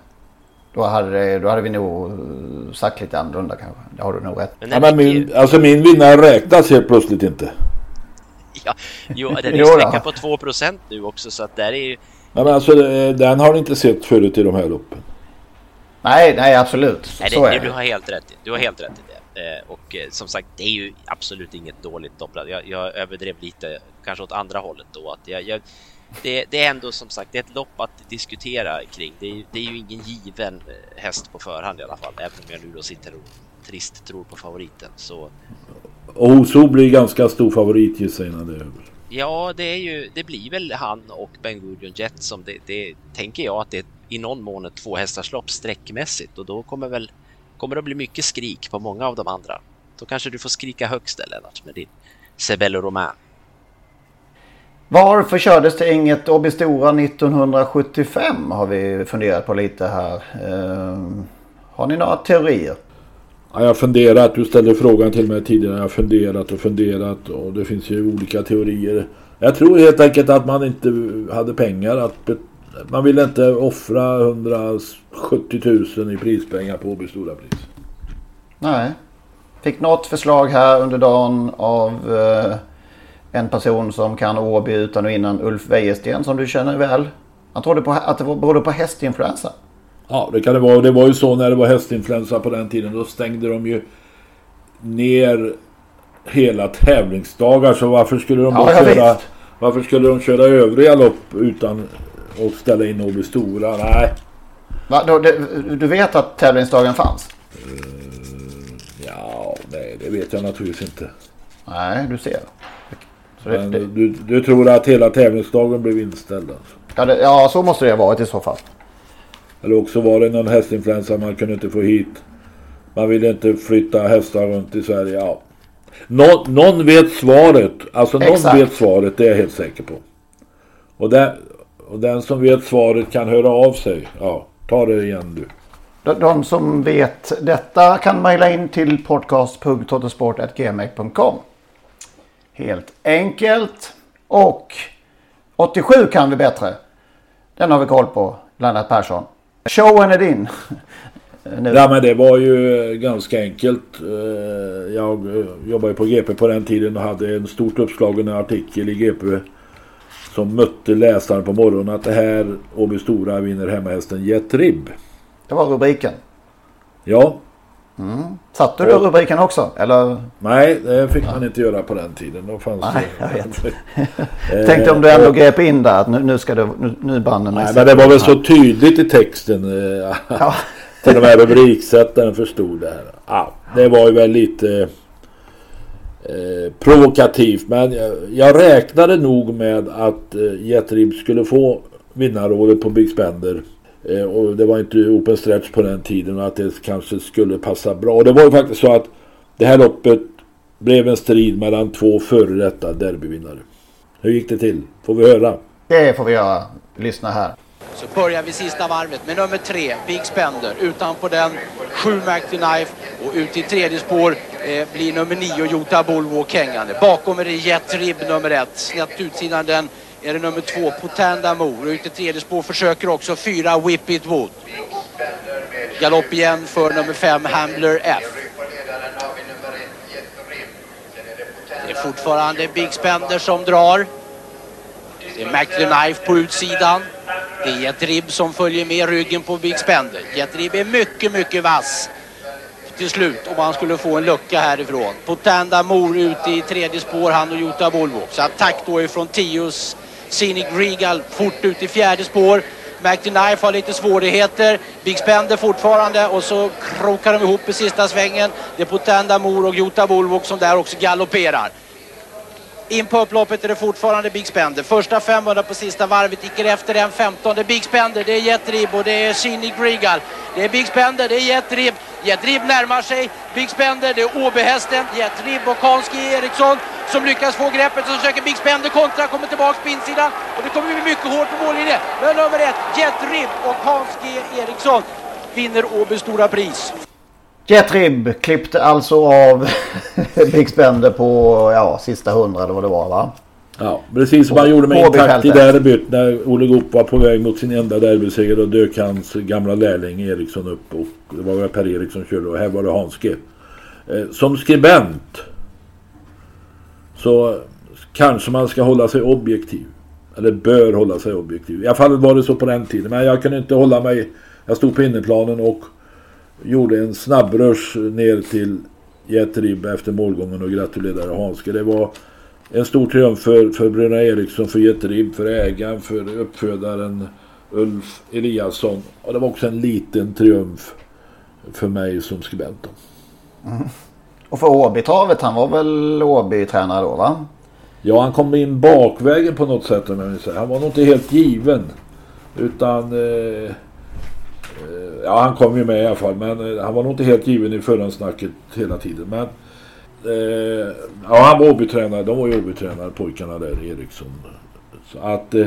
Då hade, då hade vi nog sagt lite annorlunda kanske. Det har du nog rätt.
Men, ja, men min, alltså min vinnare räknas helt plötsligt inte. <laughs>
Ja, jo, den är ju sträcka på 2% nu också så att där är ju...
Ja, men alltså den har ni inte sett förut i de här loppen.
Nej, nej absolut.
Nej, det, så är det. Du har helt rätt, du har helt rätt i det. Eh, och eh, som sagt, det är ju absolut inget dåligt lopp. Jag, jag överdrev lite, kanske åt andra hållet då. Att jag, jag det, det, är ändå som sagt det är ett lopp att diskutera kring. Det är, det är ju ingen given eh, häst på förhand i alla fall, även om jag nu då sitter och trist tror på favoriten. Så...
Och Oso blir ganska stor favorit gissar jag det är över.
Ja, det är ju, det blir väl han och Ben Gurion Jet som det, det tänker jag att det är i någon mån ett tvåhästarslopp sträckmässigt och då kommer väl kommer det bli mycket skrik på många av de andra. Då kanske du får skrika högst Lennart med din Sebello Romain.
Varför kördes det inget Obistora 1975 har vi funderat på lite här. Uh, har ni några teorier?
Ja, jag har funderat. Du ställde frågan till mig tidigare. Jag har funderat och funderat och det finns ju olika teorier. Jag tror helt enkelt att man inte hade pengar att man ville inte offra 170 000 i prispengar på Åby stora pris.
Nej. Fick något förslag här under dagen av eh, en person som kan Åby utan och innan Ulf Wejersten som du känner väl. Han trodde på att det berodde på hästinfluensa.
Ja det kan det vara. Det var ju så när det var hästinfluensa på den tiden. Då stängde de ju ner hela tävlingsdagar så varför skulle de
Ja,
köra. Varför skulle de köra övriga lopp utan att ställa in Åby Stora? Nej.
Va, då, det, du vet att tävlingsdagen fanns?
Ja, nej det vet jag naturligtvis inte.
Nej, du ser. Det,
du, du tror att hela tävlingsdagen blev inställd alltså?
ja, det, ja, så måste det ha varit i så fall.
Eller också var det någon hästinfluensa man kunde inte få hit. Man ville inte flytta hästar runt i Sverige. Ja. Nå, någon vet svaret. Alltså någon
Exakt.
vet svaret, det är jag helt säker på. Och, den, och den som vet svaret kan höra av sig. Ja, ta det igen du.
De, de som vet detta kan mejla in till podcast.totosport.gmail.com Helt enkelt. Och 87 kan vi bättre. Den har vi koll på, Lennart Persson. Showen är din. <laughs> nu.
Ja men det var ju eh, ganska enkelt. Eh, Jag eh, jobbade på GP på den tiden och hade en stort uppslagen artikel i GP. Som mötte läsaren på morgonen att det här Åby Stora vinner hemmahästen Jet Rib.
Det var rubriken.
Ja,
Satte du rubriken också? Eller?
nej det fick man inte göra på den tiden. Då fanns
Nej, jag vet. <laughs>
Eh,
Tänkte om du ändå grep in där. Att nu, nu ska du... Nu, nu banne mig.
Nej men det var väl så tydligt i texten. eh,
Ja. <laughs>
Till och med rubriksättaren förstod det här. Ja, det var ju väl lite eh, provokativt. Men jag, jag räknade nog med att eh, Jet Rib skulle få vinnarrådet på Big Spender. Eh, och det var inte open stretch på den tiden och att det kanske skulle passa bra. Och det var ju faktiskt så att det här loppet blev en strid mellan två före detta derbyvinnare. Hur gick det till? Får vi höra.
Det får vi göra. Lyssna här.
Så börjar vi sista varvet med nummer tre, Big Spender. Utanpå den, sju Mac Knife och ut i tredje spår eh, blir nummer nio Jota Bullwalk hängande. Bakom är det Jet Rib nummer ett. Snett utsidan den är det nummer två Potanda Mor. Och ut i tredje spår försöker också fyra Whip It Wood. Galopp igen för nummer fem Hambler F. Det är fortfarande Big Spender som drar. Det är Mac the Knife på utsidan. Det är Jet Rib som följer med ryggen på Big Spender. Jet Rib är mycket, mycket vass till slut om han skulle få en lucka härifrån. Potanda Mor ute i tredje spår, han och Jota Volvo. Så attack då ifrån Tios Scenic Regal fort ut i fjärde spår. Mac Knife har lite svårigheter. Big Spender fortfarande och så krokar de ihop i sista svängen. Det är Potanda Mor och Jota Bulwark som där också galopperar. In på upploppet är det fortfarande Big Spender. Första 500 på sista varvet gick efter den 15. Big Spender, det är Jet Rib och det är Scenic Regal. Det är Big Spender, det är Jet Rib. Jet Rib närmar sig. Big Spender, det är Åbyhästen. Jet Rib och Kanski Eriksson som lyckas få greppet. Så försöker Big Spender kontra, kommer tillbaks på insidan. Och det kommer bli mycket hårt på mållinjen. Men nummer ett, Jet Rib och Kanski Eriksson vinner Åby stora pris.
Jet Rib klippte alltså av <laughs> Big Spender på ja, sista hundra eller vad det var va?
Ja, precis som han gjorde med intakt i derbyt när Olle Goop var på väg mot sin enda derbyseger. Då dök hans gamla lärling Eriksson upp och det var väl Per Eriksson körde och här var det Hanske. Eh, som skribent så kanske man ska hålla sig objektiv. Eller bör hålla sig objektiv. I alla fall var det så på den tiden. Men jag kunde inte hålla mig. Jag stod på innerplanen och gjorde en snabbrush ner till Jet Rib efter målgången och gratulerade Hanske. Det var en stor triumf för, för Bruna Eriksson, för Jet Rib, för ägaren, för uppfödaren Ulf Eliasson. Och det var också en liten triumf för mig som skribent. då.
Och för Åbytravet, han var väl Åby-tränare då va?
Ja, han kom in bakvägen på något sätt om jag vill säga. Han var nog inte helt given. Utan... Eh, Eh, ja, han kom ju med i alla fall. Men eh, han var nog inte helt given i förhandssnacket hela tiden. Men... Eh, ja, han var Åbytränare. De var ju Åbytränare, pojkarna där, Eriksson. Så att... Eh,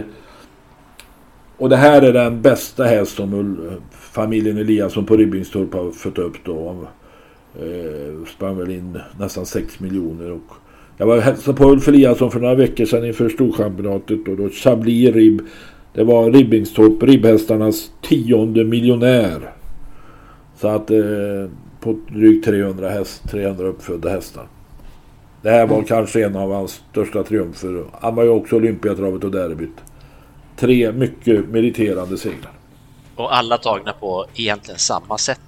och det här är den bästa häst som familjen Eliasson på Ribbingstorp har fött upp då. Eh, sprang väl in nästan 6 miljoner. Och jag var och hälsade på Ulf Eliasson för några veckor sedan inför Storchampionatet. Och då Chablis Ribb. Det var Ribbingstorp, ribbhästarnas tionde miljonär. Så att eh, på drygt 300, häst, 300 uppfödda hästar. Det här var kanske en av hans största triumfer. Han var ju också Olympiatravet och derbyt. Tre mycket meriterande segrar.
Och alla tagna på egentligen samma sätt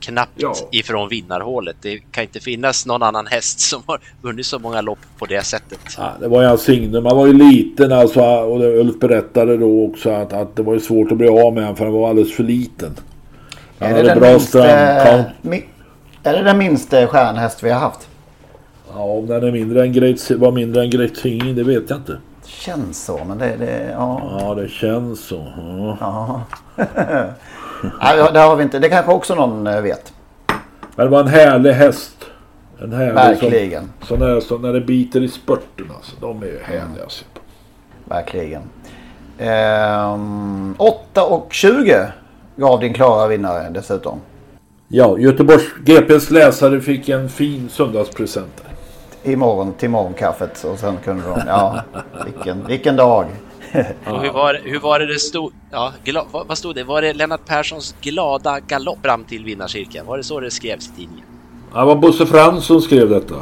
knappt
Ja.
ifrån vinnarhålet. Det kan inte finnas någon annan häst som har vunnit så många lopp på det sättet.
Ja, det var ju hans signum. Man var ju liten alltså och det, Ulf berättade då också att, att det var ju svårt att bli av med honom för han var alldeles för liten. Han
Är det,
hade
den
bra
minsta,
strandkant.
mi, är det den minsta stjärnhäst vi har haft?
Ja, om den är mindre än Great, var mindre än Great Singing, det vet jag inte.
Känns så, men det... det ja.
Ja, det känns så. Ja.
ja. <laughs> Nej, det har vi inte. Det kanske också någon eh, vet.
Men det var en härlig häst. En härlig
Verkligen.
Som, sån där, som när det biter i spurten alltså. De är ju härliga att se på.
Verkligen. Ehm, 8 och 20 gav din klara vinnare dessutom.
Ja, Göteborgs GPs läsare fick en fin söndagspresent.
Imorgon till morgonkaffet och sen kunde de... Ja, vilken, vilken dag.
Och hur, var, hur var det det stod? Ja, gla, vad, vad stod det? Var det Lennart Perssons glada galopp fram till vinnarcirkeln? Var det så det skrevs i tidningen?
Det var Bosse Frans som skrev detta.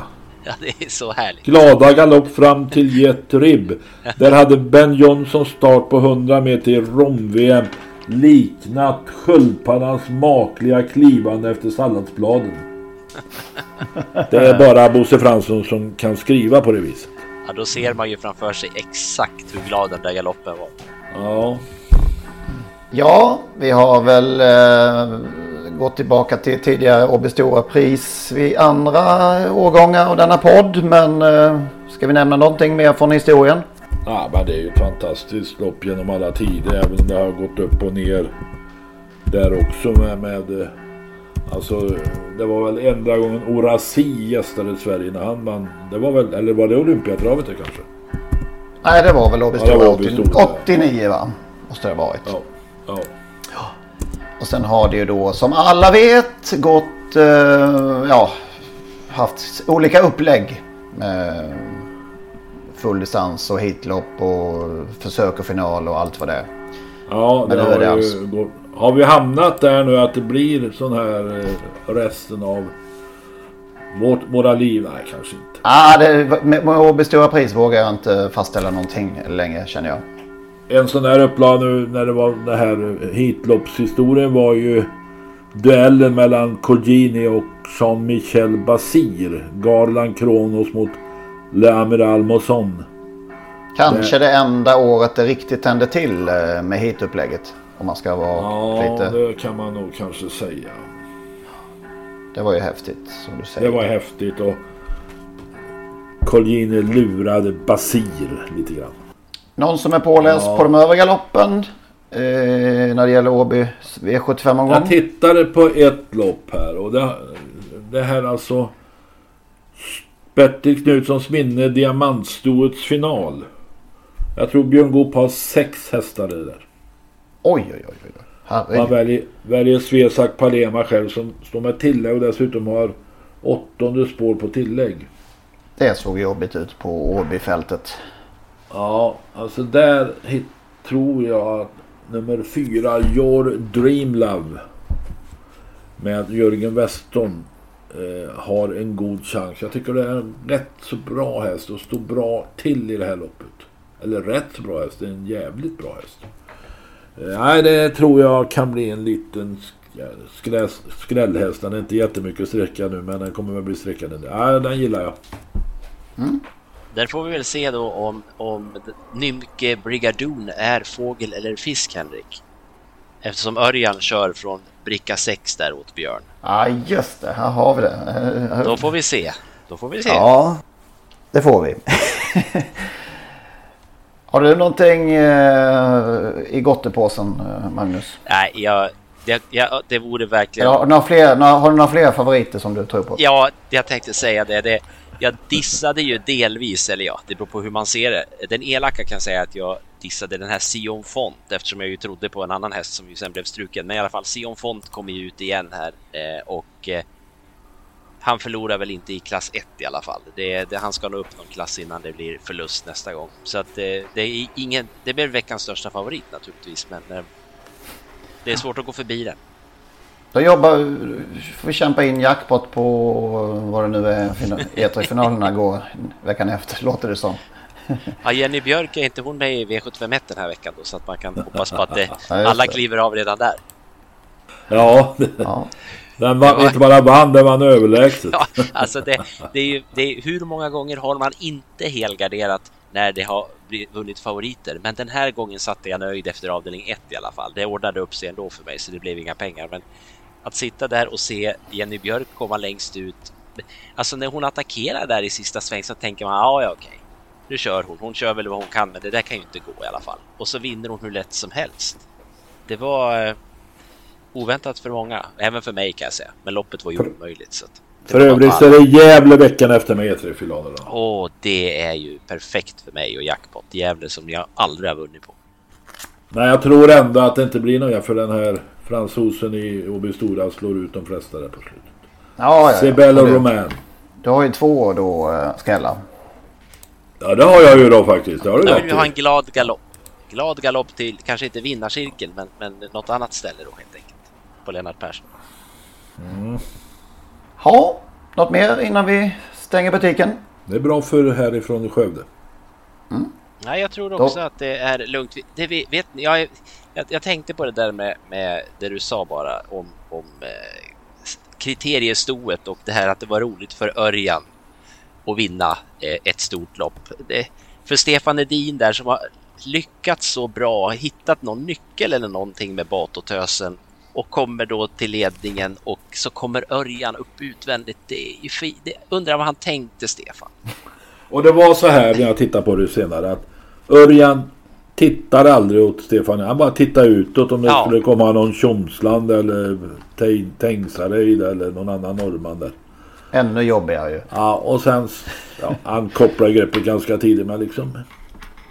Ja, det är så härligt.
Glada galopp fram till Jet Ribb. Där hade Ben Johnson start på 100 meter i rom-VM liknat sköldpaddans makliga klivande efter salladsbladen. Det är bara Bosse Fransson som kan skriva på det viset.
Ja, då ser man ju framför sig exakt hur glad den där galoppen var.
Ja.
Ja, vi har väl eh, gått tillbaka till tidigare Åby Stora Pris vid andra årgångar av denna podd. Men eh, ska vi nämna någonting mer från historien?
Ja, men det är ju ett fantastiskt lopp genom alla tider. Även om det har gått upp och ner där också med, med eh, Alltså det var väl enda gången Orasi gästade Sverige när han vann. Det var väl, eller var det Olympiatravet det kanske?
Nej, det var väl Åby
Ja, det
Stora
var Åby
80,
Stora.
89 va? Måste det ha varit.
Ja. ja.
Och sen har det ju då som alla vet gått, eh, ja, haft olika upplägg. Med full distans och hitlopp och försök och final och allt vad det är.
Ja,
Men
det
är
har,
det
ju
alltså-
gått, har vi hamnat där nu att det blir sån här eh, resten av vårt, våra liv? Nej, kanske inte.
Ah, det, med, med Åby Stora Pris vågar jag inte fastställa någonting längre känner jag.
En sån där upplag nu när det var den här hitloppshistorien var ju duellen mellan Colgjini och Jean-Michel Basir. Garland Kronos mot Le Amiral Mosson.
Kanske det enda året det riktigt tände till eh, med hitupplägget. Om man ska vara
Ja,
lite...
det kan man nog kanske säga.
Det var ju häftigt som du säger.
Det var häftigt och Colgjini lurade Basir lite grann.
Någon som är påläst
Ja.
på de övriga loppen eh, när det gäller Åby V75-omgång?
Jag tittade på ett lopp här och det, det här alltså Bertil Knutssons minne Diamantstoets final. Jag tror Björn Goop har sex hästar i det där.
Oj, oj, oj. oj.
Man
Herregud.
väljer, väljer Svesak Palema själv som står med tillägg och dessutom har åttonde spår på tillägg.
Det såg jobbigt ut på Åbyfältet.
Ja, alltså där hit, tror jag att nummer fyra, Your Dream Love med Jörgen Weston eh, har en god chans. Jag tycker det är en rätt så bra häst och står bra till i det här loppet. Eller rätt så bra häst, det är en jävligt bra häst. Eh, nej, det tror jag kan bli en liten sk- skrä, skrällhäst. Den är inte jättemycket sträcka nu men den kommer väl bli sträckad. Nej, den gillar jag.
Där får vi väl se då om, om Nymke Brigadoon är fågel eller fisk, Henrik. Eftersom Örjan kör från bricka 6 där åt Björn.
Ja, just det. Här har vi det.
Då får vi se. Då får vi se.
Ja, det får vi. <laughs> har du någonting eh, i gottepåsen, eh, Magnus?
Nej, jag, det, jag, det vore verkligen...
Har, du några fler, några, har du några fler favoriter som du tror på?
Ja, jag tänkte säga det. det. Jag dissade ju delvis, eller ja, det beror på hur man ser det. Den elaka kan säga att jag dissade den här Sion Font eftersom jag ju trodde på en annan häst som ju sen blev struken. Men i alla fall, Sion Font kommer ju ut igen här eh, och han förlorar väl inte i klass 1 i alla fall. Det, det, han ska nå upp någon klass innan det blir förlust nästa gång. Så att eh, det är ingen, det blir veckans största favorit naturligtvis, men eh, det är svårt att gå förbi den.
Då jobbar, får vi kämpa in jackpot på vad det nu är, fina- E3-finalerna går veckan efter, låter det som.
Ja, Jenny Björk är inte hon med i V751 den här veckan då så att man kan hoppas på att det, alla
det.
kliver av redan där.
Ja,
Ja.
Den var, inte bara vann, den vann överlägset.
Ja, alltså det, det är ju, det är, hur många gånger har man inte helgarderat när det har vunnit favoriter? Men den här gången satte jag nöjd efter avdelning 1 i alla fall. Det ordnade upp sig ändå för mig så det blev inga pengar. Men att sitta där och se Jenny Björk komma längst ut. Alltså när hon attackerar där i sista sväng så tänker man ja, ja okej. Nu kör hon. Hon kör väl vad hon kan, men det där kan ju inte gå i alla fall. Och så vinner hon hur lätt som helst. Det var eh, oväntat för många, även för mig kan jag säga. Men loppet var ju omöjligt. Så
för övrigt så är det Gävle veckan efter med E3-finalerna.
Åh, det är ju perfekt för mig och jackpot. Gävle som jag aldrig har vunnit på.
Nej, jag tror ändå att det inte blir några för den här fransosen i Åby Stora slår ut de flesta där på slutet.
Ja, ja,
Sibel och Romain.
Du har ju två då, uh, Skella.
Ja, det har jag ju då faktiskt. Det har du
jag vill ha en glad galopp. Glad galopp till, kanske inte vinnarcirkeln, men, men något annat ställe då helt enkelt. På Lennart Persson.
Mm. Ja, något mer innan vi stänger butiken?
Det är bra för härifrån Skövde.
Mm. Nej, jag tror också då. att det är lugnt. Det, vet ni, jag, jag, jag, tänkte på det där med, med det du sa bara om, om eh, kriteriestoet och det här att det var roligt för Örjan att vinna eh, ett stort lopp. Det, för Stefan Edin där som har lyckats så bra, hittat någon nyckel eller någonting med Batotösen och kommer då till ledningen och så kommer Örjan upp utvändigt. Det är ju fi- det, undrar vad han tänkte Stefan.
Och det var så här när jag tittar på det senare att Örjan tittar aldrig åt Stefan. Han bara tittar utåt om det ja. skulle komma någon Tjomsland eller Tengsareid eller någon annan norrman där.
Ännu jobbigare ju.
Ja och sen ja, han kopplar greppet ganska tidigt men liksom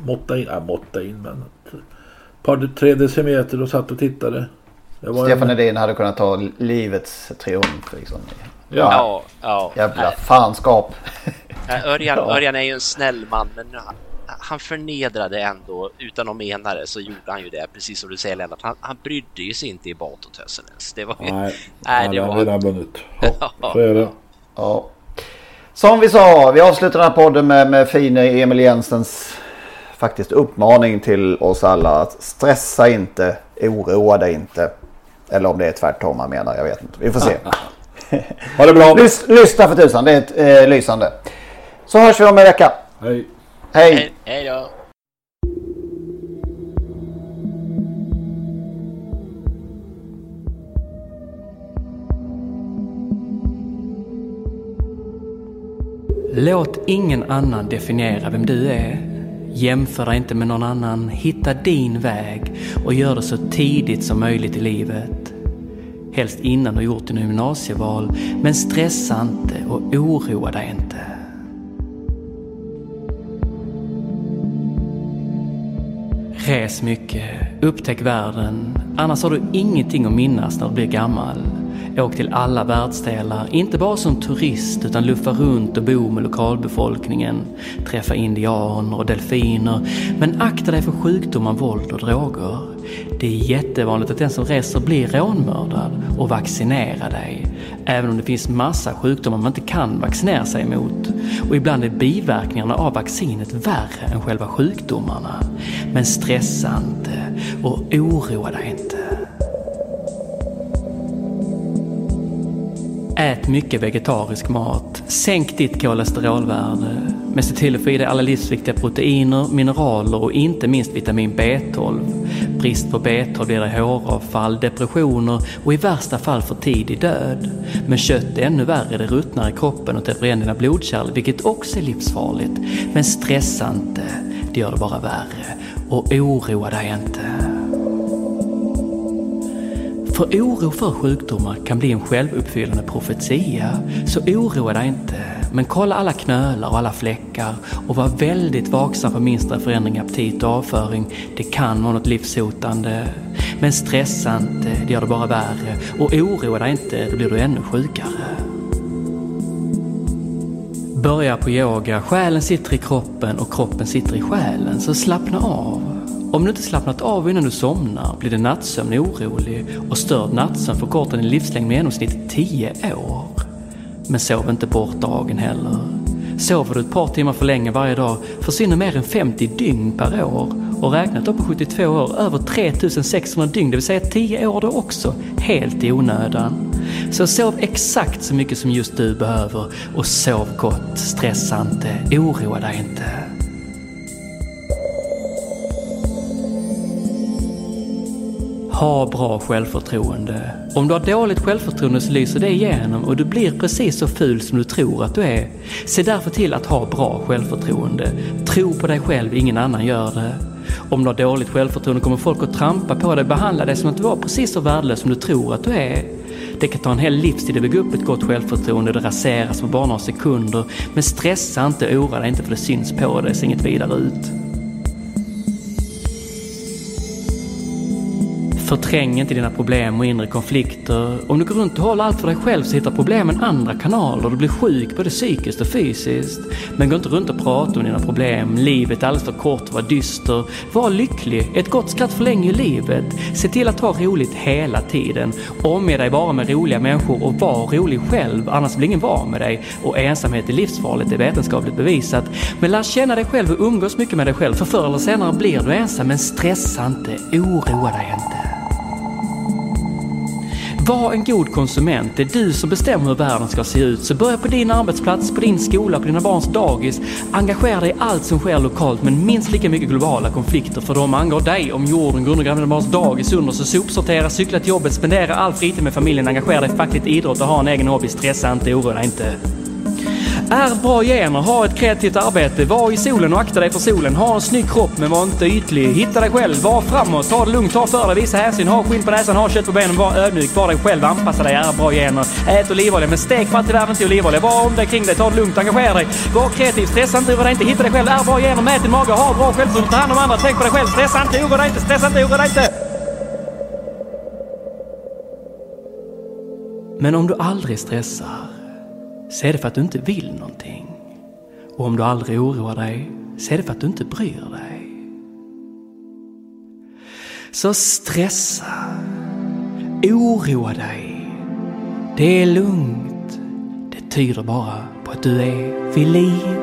måtta in, ja måtta in men ett par tre decimeter och satt och tittade.
Stefan en... Edin hade kunnat ta livets triumf liksom.
Ja, ja. ja.
Jävla fanskap.
Örjan, ja. Örjan är ju en snäll man men han förnedrade ändå, utan att mena det, så gjorde han ju det, precis som du säger Lennart. Han, han brydde ju sig inte i Batotösen ens. Det var ju...
Nej, nej det var... redan vunnit. <laughs>
Ja, så är det. Ja. Som vi sa, vi avslutar den här podden med, med fine Emil Jensens faktiskt uppmaning till oss alla att stressa inte, oroa dig inte. Eller om det är tvärtom han menar, jag vet inte. Vi får se. <laughs>
ha det bra.
Lys, lyssna för tusan, det är ett, eh, lysande. Så hörs vi om en vecka.
Hej.
Hej.
Hej då.
Låt ingen annan definiera vem du är. Jämför dig inte med någon annan. Hitta din väg och gör det så tidigt som möjligt i livet. Helst innan du gjort dina gymnasieval. Men stressa inte och oroa dig inte. Res mycket, upptäck världen, annars har du ingenting att minnas när du blir gammal. Åk till alla världsdelar, inte bara som turist utan luffa runt och bo med lokalbefolkningen. Träffa indianer och delfiner. Men akta dig för sjukdomar, våld och droger. Det är jättevanligt att den som reser blir rånmördad och vaccinera dig. Även om det finns massa sjukdomar man inte kan vaccinera sig emot. Och ibland är biverkningarna av vaccinet värre än själva sjukdomarna. Men stressa inte och oroa dig inte. Ät mycket vegetarisk mat. Sänk ditt kolesterolvärde. Men se till att få i dig alla livsviktiga proteiner, mineraler och inte minst vitamin B12. Brist på B12 ger dig håravfall, depressioner och i värsta fall för tidig död. Men kött är ännu värre, det ruttnar i kroppen och täpper igen dina blodkärl, vilket också är livsfarligt. Men stressa inte, det gör det bara värre. Och oroa dig inte. För oro för sjukdomar kan bli en självuppfyllande profetia. Så oroa dig inte. Men kolla alla knölar och alla fläckar och var väldigt vaksam för minsta förändring i aptit och avföring. Det kan vara något livshotande. Men stressa inte, det gör det bara värre. Och oroa dig inte, då blir du ännu sjukare. Börja på yoga, själen sitter i kroppen och kroppen sitter i själen. Så slappna av. Om du inte slappnat av innan du somnar blir din nattsömn orolig och störd nattsömn förkortar din livslängd med genomsnitt 10 år. Men sov inte bort dagen heller. Sover du ett par timmar för länge varje dag försvinner mer än 50 dygn per år och räknat upp på 72 år över 3600 dygn, det vill säga 10 år då också, helt i onödan. Så sov exakt så mycket som just du behöver och sov gott. Stressa inte, oroa dig inte. Ha bra självförtroende. Om du har dåligt självförtroende så lyser det igenom och du blir precis så ful som du tror att du är. Se därför till att ha bra självförtroende. Tro på dig själv, ingen annan gör det. Om du har dåligt självförtroende kommer folk att trampa på dig behandla dig som att du var precis så värdelös som du tror att du är. Det kan ta en hel livstid att bygga upp ett gott självförtroende och det raseras på bara några sekunder. Men stressa inte oroa dig inte för det syns på dig, ser inget vidare ut. Förträng inte dina problem och inre konflikter. Om du går runt och håller allt för dig själv så hittar problemen andra kanaler. Du blir sjuk både psykiskt och fysiskt. Men gå inte runt och prata om dina problem. Livet är alldeles för kort, var dyster. Var lycklig. Ett gott skratt förlänger livet. Se till att ha roligt hela tiden. Omge dig bara med roliga människor och var rolig själv. Annars blir ingen van med dig. Och ensamhet är livsfarligt, det är vetenskapligt bevisat. Men lär känna dig själv och umgås mycket med dig själv. För förr eller senare blir du ensam. Men stressa inte, oroa dig inte. Var en god konsument. Det är du som bestämmer hur världen ska se ut. Så börja på din arbetsplats, på din skola, på dina barns dagis. Engagera dig i allt som sker lokalt men minst lika mycket globala konflikter för de angår dig. Om jorden går under dina barns dagis under så sopsortera, cykla till jobbet, spendera all fritid med familjen, engagera dig fackligt idrott och ha en egen hobby. Stressa inte, oroa dig inte. Är bra gener, ha ett kreativt arbete, var i solen och akta dig för solen. Ha en snygg kropp men var inte ytlig. Hitta dig själv, var framåt, ta det lugnt, ta för dig, visa hänsyn, ha skinn på näsan, ha kött på benen, var ödmjuk, var dig själv, anpassa dig, är bra gener. Ät olivolja, men stek för i världen inte olivolja. Var om dig kring dig, ta det lugnt, engagera dig. Var kreativ, stressa inte, oroa dig inte, hitta dig själv, är bra gener, mät din mage, ha bra självförtroende, ta hand om andra, tänk på dig själv, stressa inte, oroa dig inte, stressa inte, oroa dig inte. Men om du aldrig stressar så är det för att du inte vill någonting. Och om du aldrig oroar dig så är det för att du inte bryr dig. Så stressa, oroa dig. Det är lugnt. Det tyder bara på att du är vid liv.